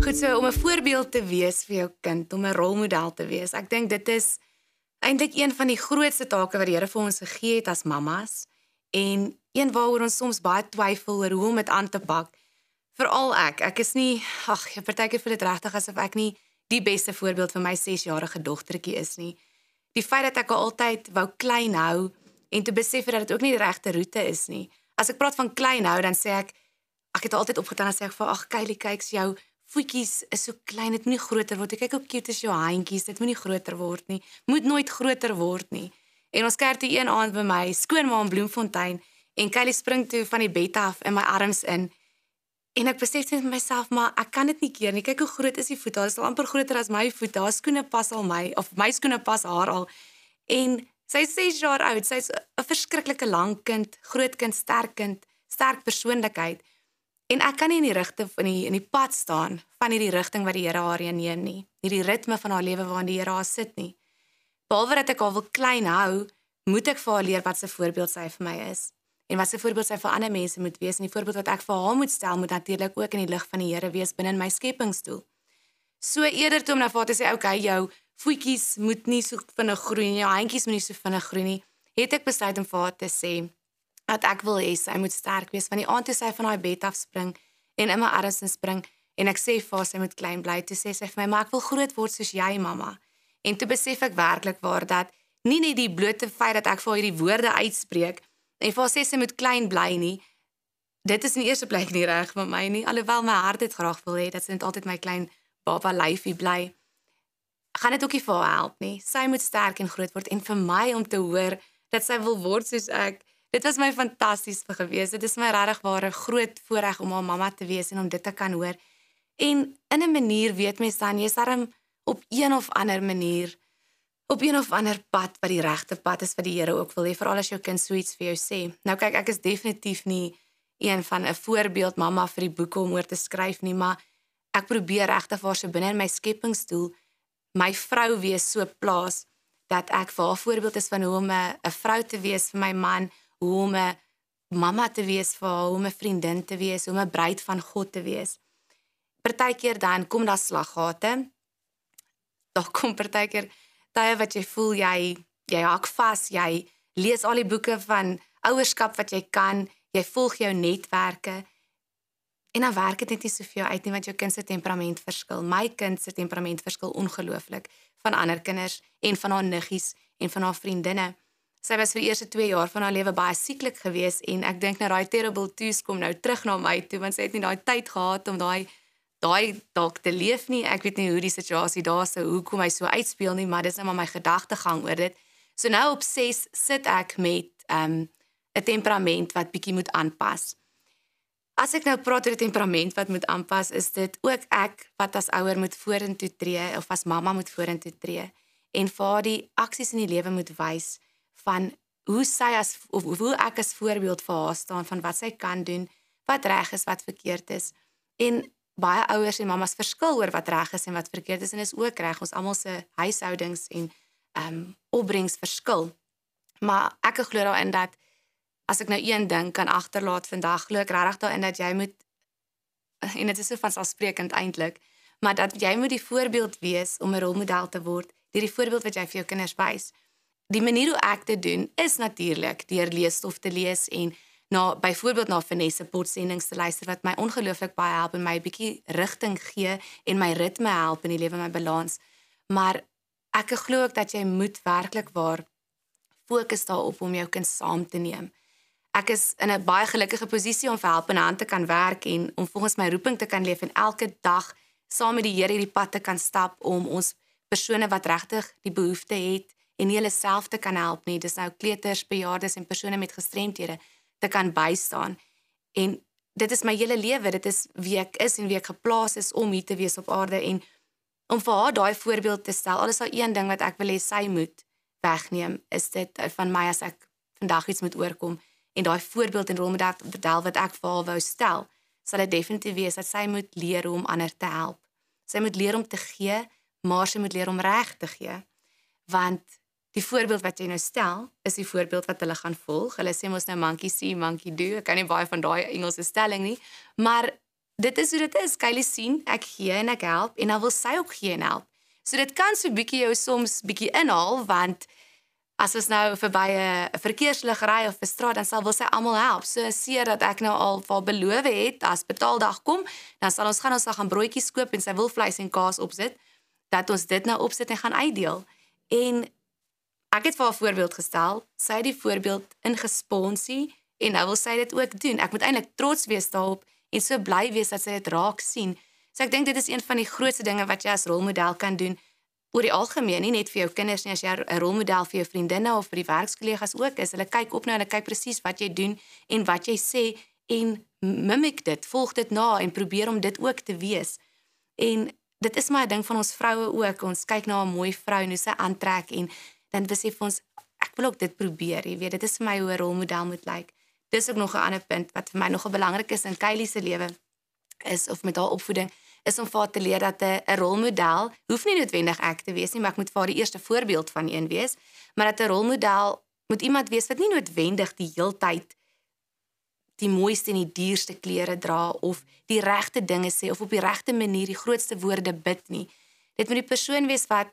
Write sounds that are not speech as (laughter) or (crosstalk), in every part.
Goed so om 'n voorbeeld te wees vir jou kind, om 'n rolmodel te wees. Ek dink dit is eintlik een van die grootste take wat die Here vir ons gegee het as mammas en een waaroor ons soms baie twyfel oor hoe om dit aan te pak. Veral ek, ek is nie ag, ek partykeer voel dit regtig asof ek nie die beste voorbeeld vir my 6-jarige dogtertjie is nie. Die feit dat ek haar altyd wou klein hou en te besef dat dit ook nie die regte roete is nie. As ek praat van klein hou, dan sê ek ek het altyd opgetaan en sê ek vir ag Kylie, kyks jou voetjies is so klein, dit moet nie groter word nie. Kyk hoe cute is jou handjies, dit moet nie groter word nie. Moet nooit groter word nie. En ons kuier toe een aand by my skoonma in Bloemfontein en Kylie spring toe van die bed af in my arms in. En ek besef net myself, maar ek kan dit nie keer nie. Kyk hoe groot is die voet. Dit is al amper groter as my voet. Haar skoene pas al my of my skoene pas haar al. En sy is 6 jaar oud. Sy's 'n verskriklike lang kind, groot kind, sterk kind, sterk persoonlikheid. En ek kan nie in die rigting van die in die pad staan van hierdie rigting wat die Here haar heen neem nie. Hierdie ritme van haar lewe waarin die Here haar sit nie. Behalwe dat ek haar wil klein hou, moet ek vir haar leer wat 'n voorbeeld sy vir my is en wat 'n voorbeeld sy vir ander mense moet wees en die voorbeeld wat ek vir haar moet stel moet natuurlik ook in die lig van die Here wees binne my skepingsdoel. So eerder toe om na vader sê, "Oké, okay, jou voetjies moet nie so vinnig groei nie, jou handjies moet nie so vinnig groei nie," het ek besluit om vir haar te sê dat ek wil hê sy moet sterk wees van die aand toe sy van haar bed af spring en in my arms inspring en ek sê vir haar sy moet klein bly, toe sê sy vir my, "Maar ek wil groot word soos jy, mamma." En toe besef ek werklik waar dat nie net die blote feit dat ek vir haar hierdie woorde uitspreek En vir sê sy moet klein bly nie. Dit is in die eerste plek nie reg vir my nie, alhoewel my hart dit graag wil hê dat sy net altyd my klein baba lyfie bly. Gaan dit ook nie vir haar help nie. Sy moet sterk en groot word en vir my om te hoor dat sy wil word soos ek. Dit was my fantasties vir gewees. Dit is my regtig ware groot voorreg om haar mamma te wees en om dit te kan hoor. En in 'n manier weet mens dan jy's darm op een of ander manier op een of ander pad wat die regte pad is wat die Here ook wil hê veral as jou kind so iets vir jou sê. Nou kyk, ek is definitief nie een van 'n voorbeeld mamma vir die boeke om oor te skryf nie, maar ek probeer regtig waar so binne in my skepingsdoel my vrou wees so plaas dat ek vir haar voorbeeld is van hoe om 'n 'n vrou te wees vir my man, hoe om 'n mamma te wees vir haar, hoe om 'n vriendin te wees, hoe om 'n bruid van God te wees. Partykeer dan kom daar slaggate. Daar (laughs) kom partykeer tye wat jy voel jy jy hak vas, jy lees al die boeke van ouerskap wat jy kan, jy volg jou netwerke. En dan werk dit net nie so vir jou uit nie want jou kind se temperament verskil. My kind se temperament verskil ongelooflik van ander kinders en van haar niggies en van haar vriendinne. Sy was vir die eerste 2 jaar van haar lewe baie sieklik geweest en ek dink nou daai terrible twos kom nou terug na my toe want sy het nie daai tyd gehad om daai daai dalk te leef nie. Ek weet nie hoe die situasie daar sou hoekom hy so uitspeel nie, maar dis net maar my gedagtegang oor dit. So nou op 6 sit ek met 'n um, 'n temperament wat bietjie moet aanpas. As ek nou praat oor 'n temperament wat moet aanpas, is dit ook ek wat as ouer moet vorentoe tree of as mamma moet vorentoe tree en vir die aksies in die lewe moet wys van hoe sy as of hoe ek as voorbeeld vir haar staan van wat sy kan doen, wat reg is, wat verkeerd is. En baie ouers en mammas verskil oor wat reg is en wat verkeerd is en is ook reg ons almal se huishoudings en ehm um, opbrengs verskil. Maar ek glo daarin dat as ek nou een ding kan agterlaat vandag, glo ek regtig daarin dat jy moet en dit is so van selfsprekend eintlik, maar dat jy moet die voorbeeld wees om 'n rolmodel te word, deur die voorbeeld wat jy vir jou kinders wys. Die manier hoe ek dit doen is natuurlik deur leesstof te lees en na byvoorbeeld na Vanessa potsendings te luister wat my ongelooflik baie help en my 'n bietjie rigting gee en my ritme help in die lewe my balans. Maar ek glo ook dat jy moet werklik waar fokus daarop om jou kind saam te neem. Ek is in 'n baie gelukkige posisie om vir help en hand te kan werk en om volgens my roeping te kan leef en elke dag saam met die Here hierdie pad te kan stap om ons persone wat regtig die behoefte het en nie hulle self te kan help nie. Dis nou kleuters, bejaardes en persone met gestremthede te kan bystaan. En dit is my hele lewe, dit is wie ek is en wie ek geplaas is om hier te wees op aarde en om vir haar daai voorbeeld te stel. Alles al een ding wat ek wil hê sy moet wegneem, is dit van my as ek vandag iets moet oorkom en daai voorbeeld en rolmodel wat ek vir haar wou stel, sal dit definitief wees dat sy moet leer hoe om ander te help. Sy moet leer om te gee, maar sy moet leer om reg te gee. Want die voorbeeld wat jy nou stel, is die voorbeeld wat hulle gaan volg. Hulle sê mos nou monkey see, monkey do. Ek kan nie baie van daai Engelse stelling nie, maar dit is hoe dit is. Kylie sien ek gee en ek help en dan wil sy ook gee en help. So dit kan so bietjie jou soms bietjie inhaal want as ons nou verby 'n verkeerslig ry of 'n straat dan sal wil sy almal help. So seer dat ek nou al vir beloof het as betaaldag kom, dan sal ons gaan ons gaan broodjies koop en sy wil vleis en kaas opsit dat ons dit nou opsit en gaan uitdeel. En ek het vir haar voorbeeld gestel. Sy het die voorbeeld ingesponsie en nou wil sy dit ook doen. Ek moet eintlik trots wees daarop en so bly wees dat sy dit raak sien. So ek dink dit is een van die grootste dinge wat jy as rolmodel kan doen oor die algemeen, nie net vir jou kinders nie, as jy 'n rolmodel vir jou vriendinne of vir die werkskollegas ook is. Hulle kyk op na en hulle kyk presies wat jy doen en wat jy sê en mimiek dit, volg dit na en probeer om dit ook te wees. En dit is maar 'n ding van ons vroue ook. Ons kyk na 'n mooi vrou en hoe sy aantrek en dan besef ons ek wil ook dit probeer, jy weet, dit is vir my hoe 'n rolmodel moet lyk. Dis ook nog 'n ander punt wat vir my nogal belangrik is in Kylie se lewe is of met haar opvoeding is om vir haar te leer dat 'n rolmodel hoef nie noodwendig ek te wees nie, maar ek moet vir haar die eerste voorbeeld van een wees, maar dat 'n rolmodel moet iemand wees wat nie noodwendig die heeltyd die mooiste en die duurste klere dra of die regte dinge sê of op die regte manier die grootste woorde bid nie. Dit moet die persoon wees wat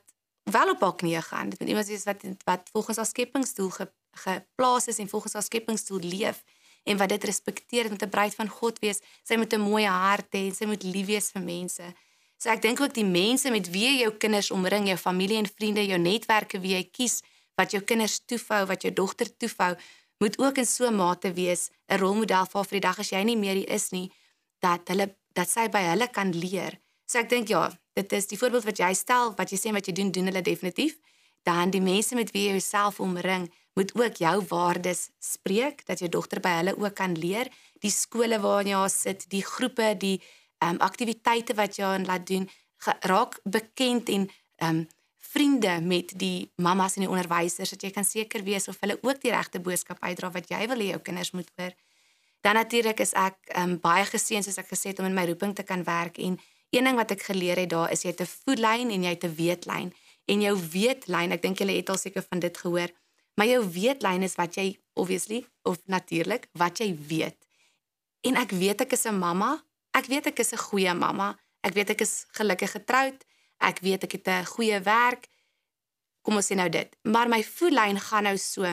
wel op haar knieë gaan. Dit moet iemand wees wat wat volgens haar skepingsdoel ge, geplaas is en volgens haar skepingsdoel leef en wat dit respekteer met 'n bruid van God wees. Sy moet 'n mooi hart hê en sy moet lief wees vir mense. So ek dink ook die mense met wie jy jou kinders omring, jou familie en vriende, jou netwerke wie jy kies, wat jou kinders toefou, wat jou dogter toefou, moet ook in so 'n mate wees 'n rolmodel vir vir die dag as jy nie meer hier is nie, dat hulle dat sy by hulle kan leer. So ek dink ja, dit is die voorbeeld wat jy stel, wat jy sê wat jy doen, doen hulle definitief. Dan die mense met wie jy jouself omring, moet ook jou waardes spreek dat jou dogter by hulle ook kan leer die skole waarin jy sit die groepe die ehm um, aktiwiteite wat jy aan laat doen raak bekend en ehm um, vriende met die mammas en die onderwysers dat jy kan seker wees of hulle ook die regte boodskap uitdra wat jy wil hê jou kinders moet hoor dan natuurlik is ek ehm um, baie geseën soos ek gesê het om in my roeping te kan werk en een ding wat ek geleer het daar is jy het 'n voetlyn en jy het 'n weetlyn en jou weetlyn ek dink julle het al seker van dit gehoor Maar jou weetlyn is wat jy obviously of natuurlik wat jy weet. En ek weet ek is 'n mamma. Ek weet ek is 'n goeie mamma. Ek weet ek is gelukkig getroud. Ek weet ek het 'n goeie werk. Kom ons sê nou dit. Maar my voellyn gaan nou so.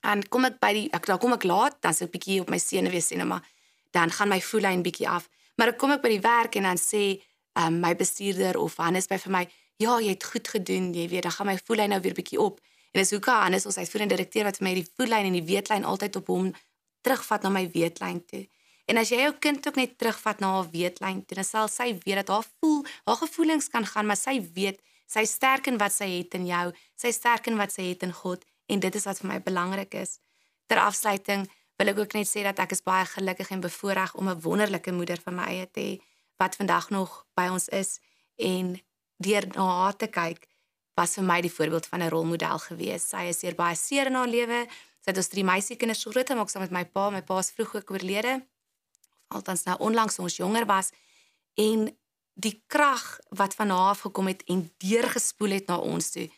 En kom ek by die ek dan kom ek laat, dan so 'n bietjie op my senuwees sien maar dan gaan my voellyn bietjie af. Maar ek kom ek by die werk en dan sê um, my bestuurder of Hannes by vir my, "Ja, jy het goed gedoen." Jy weet, dan gaan my voellyn nou weer bietjie op. En dis hoekom Hannes ons uitvoerende direkteur wat vir my die voetlyn en die weetlyn altyd op hom terugvat na my weetlyn toe. En as jy jou kind ook net terugvat na haar weetlyn dan sal sy weet dat haar voel, haar gevoelings kan gaan, maar sy weet sy sterk in wat sy het in jou, sy sterk in wat sy het in God en dit is wat vir my belangrik is. Ter afsluiting wil ek ook net sê dat ek is baie gelukkig en bevoorreg om 'n wonderlike moeder vir my eie te hê wat vandag nog by ons is en deur na haar te kyk was vir my die voorbeeld van 'n rolmodel gewees. Sy is seer baie seer in haar lewe. Sy het ons drie meisiekinders so groot gemaak saam met my pa. My pa is vroeg ook oorlede. Altans nou onlangs ons jonger was en die krag wat van haar af gekom het en deurgespoel het na ons toe.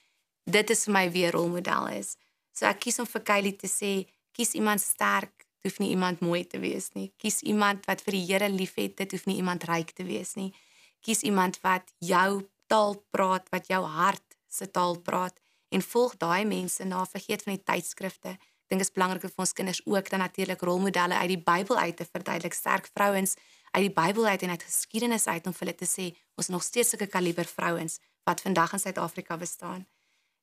Dit is vir my weer rolmodel is. So ek kies om vir Kylie te sê, kies iemand sterk, dit hoef nie iemand mooi te wees nie. Kies iemand wat vir die Here liefhet, dit hoef nie iemand ryk te wees nie. Kies iemand wat jou taal praat, wat jou hart se taal praat en volg daai mense na vergeet van die tydskrifte. Ek dink dit is belangrik vir ons kinders ook dan natuurlik rolmodelle uit die Bybel uit te verduidelik, sterk vrouens uit die Bybel uit en uit geskiedenis uit om vir hulle te sê ons nog steeds sulke kaliber vrouens wat vandag in Suid-Afrika bestaan.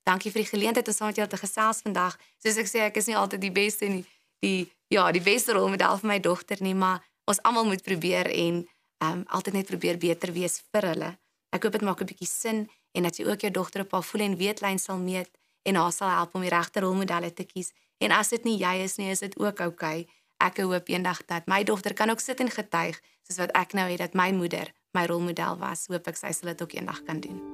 Dankie vir die geleentheid om saam met julle te gesels vandag. Soos ek sê, ek is nie altyd die beste nie, die ja, die beste rolmodel vir my dogter nie, maar ons almal moet probeer en ehm um, altyd net probeer beter wees vir hulle. Ek hoop dit maak 'n bietjie sin en dat jy ook jou dogter op haar voel en weetlyn sal meet en haar sal help om die regte rolmodelle te kies. En as dit nie jy is nie, is dit ook oukei. Okay. Ek hoop eendag dat my dogter kan ook sit en getuig soos wat ek nou het dat my moeder my rolmodel was. Hoop ek sy sal dit ook eendag kan doen.